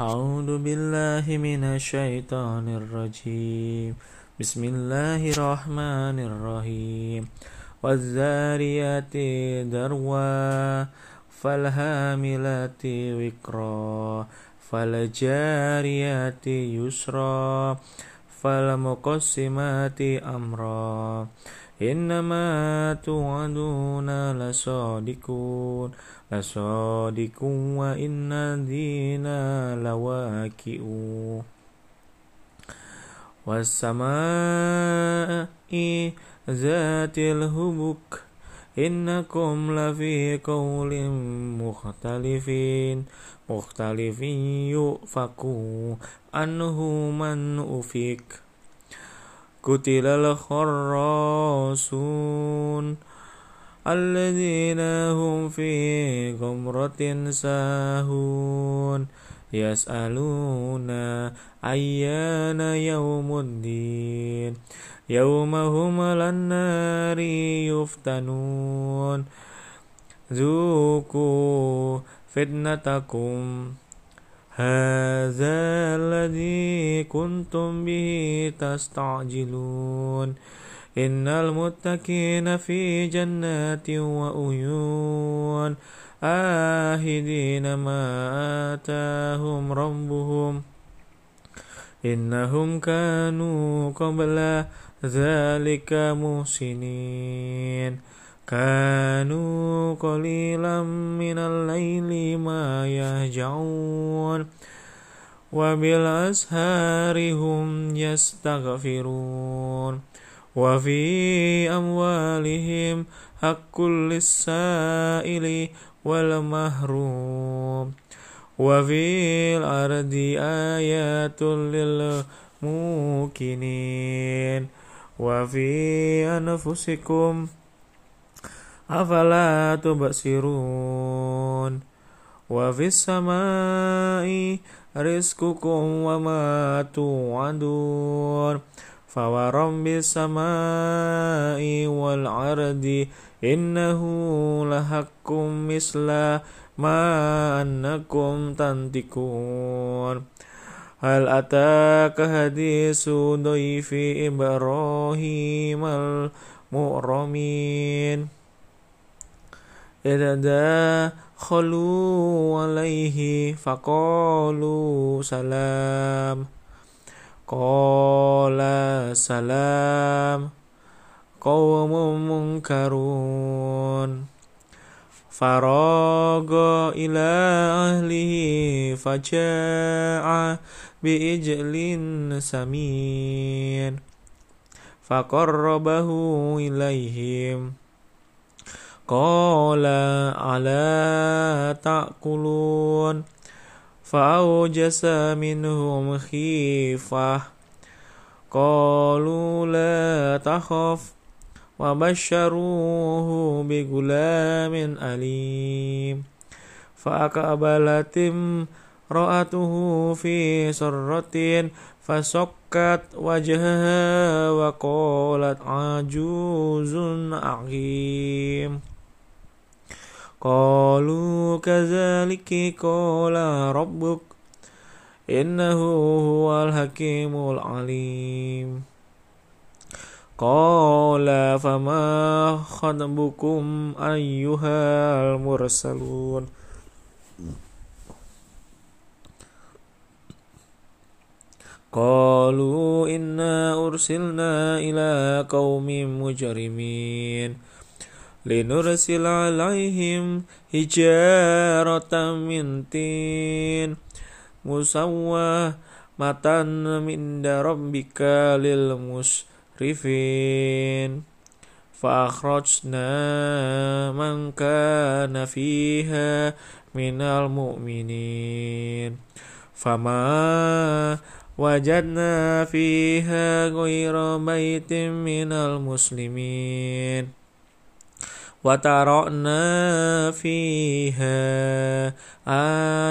أعوذ بالله من الشيطان الرجيم. بسم الله الرحمن الرحيم. والذاريات ذروا فالهاملات وقرا فالجاريات يسرا. فالمقسمات أمرا إنما توعدون لصادقون لصادق وإن الدين لواكئ والسماء ذات الهبك إنكم لفي قول مختلف مختلف يؤفك عنه من أفك. قتل الخراصون الذين هم في غمرة ساهون. يسألون أيان يوم الدين. يوم هم النار يفتنون. ذوقوا فتنتكم. هذا الذي كنتم به تستعجلون. إن المتقين في جنات وأيون آهدين ما آتاهم ربهم إنهم كانوا قبل ذلك محسنين كانوا قليلا من الليل ما يهجعون وبالأسهار هم يستغفرون وفي أموالهم حق للسائل والمحروم وفي الأرض آيات للموقنين وفي أنفسكم أفلا تبصرون وفي السماء رزقكم وما توعدون فورب السماء والأرض إنه لحق مثل ما أنكم تنطقون هل أتاك حديث ضيف إبراهيم المؤرمين إذا دخلوا عليه فقالوا سلام Qala salam Qawmun munkarun. Faraga ila ahlihi faja'a bi'ijlin samin. Faqarrabahu ilaihim Qala ala ta'kulun. فأوجس منهم خيفة. قالوا لا تخف وبشروه بغلام أليم. فأقبلت امرأته في سرة فسكت وجهها وقالت عجوز عقيم. قالوا كذلك قال ربك إنه هو الحكيم العليم. قال فما خطبكم أيها المرسلون؟ قالوا إنا أرسلنا إلى قوم مجرمين. لنرسل عليهم حجارة من طين مسومة عند ربك للمسرفين فأخرجنا من كان فيها من المؤمنين فما وجدنا فيها غير بيت من المسلمين وترأنا فيها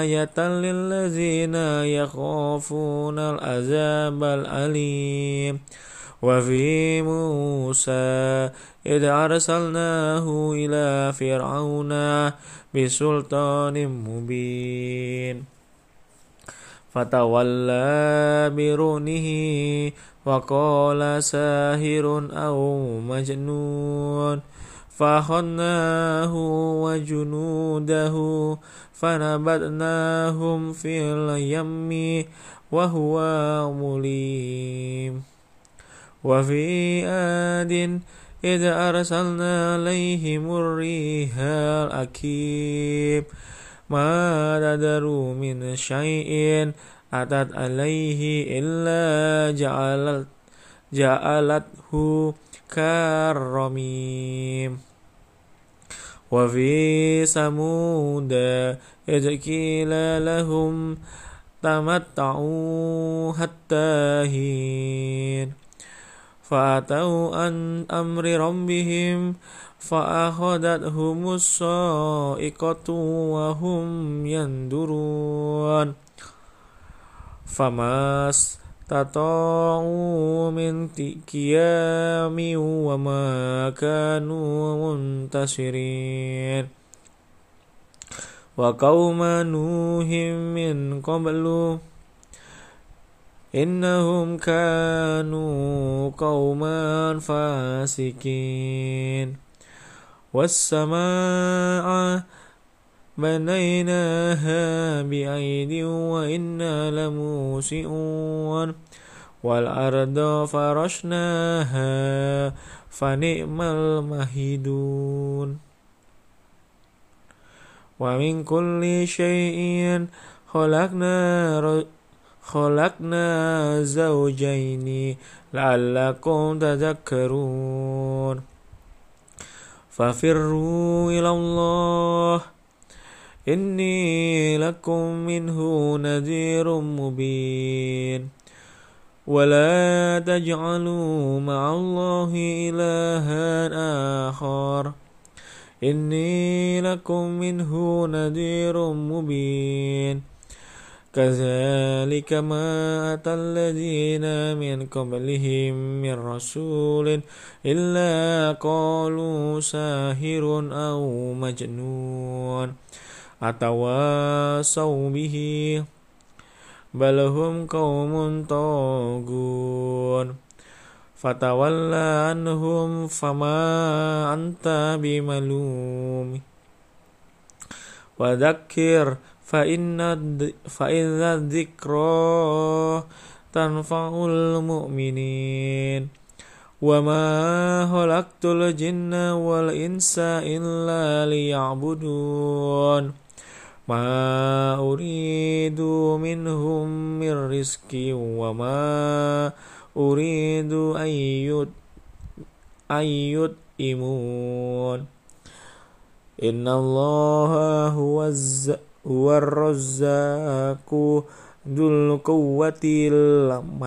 آية للذين يخافون العذاب الأليم. وفي موسى إذ أرسلناه إلى فرعون بسلطان مبين. فتولى برونه وقال ساهر أو مجنون. فأخذناه وجنوده فنبذناهم في اليم وهو مليم وفي آد إذ أرسلنا عليهم الريح الأكيم ما تدروا من شيء أتت عليه إلا جعلت جعلته كالرميم وفي ثمود إذ قيل لهم تمتعوا حتى حين. فأتوا عن أمر ربهم فأخذتهم الصائقة وهم ينظرون فما استطاعوا من قيام وما كانوا منتصرين وقوم نوح من قبل إنهم كانوا قوما فاسقين. والسماء بنيناها بأيد وإنا لموسئون. والأرض فرشناها فنعم المهيدون. ومن كل شيء خلقنا خلقنا زوجين لعلكم تذكرون. ففروا إلى الله إني لكم منه نذير مبين. ولا تجعلوا مع الله إلها آخر. إني لكم منه نذير مبين. كذلك ما أتى الذين من قبلهم من رسول إلا قالوا ساهر أو مجنون. atawasaw bihi balhum qaumun tagun fatawalla anhum fama anta bimalum. Wadakir fa inna fa inna dzikra tanfa'ul mu'minin. Wa ma khalaqtul jinna wal insa illa liya'budun. ما أريد منهم من رزق وما أريد أن يطعمون. إن الله هو هو الرزاق ذو القوة المتين.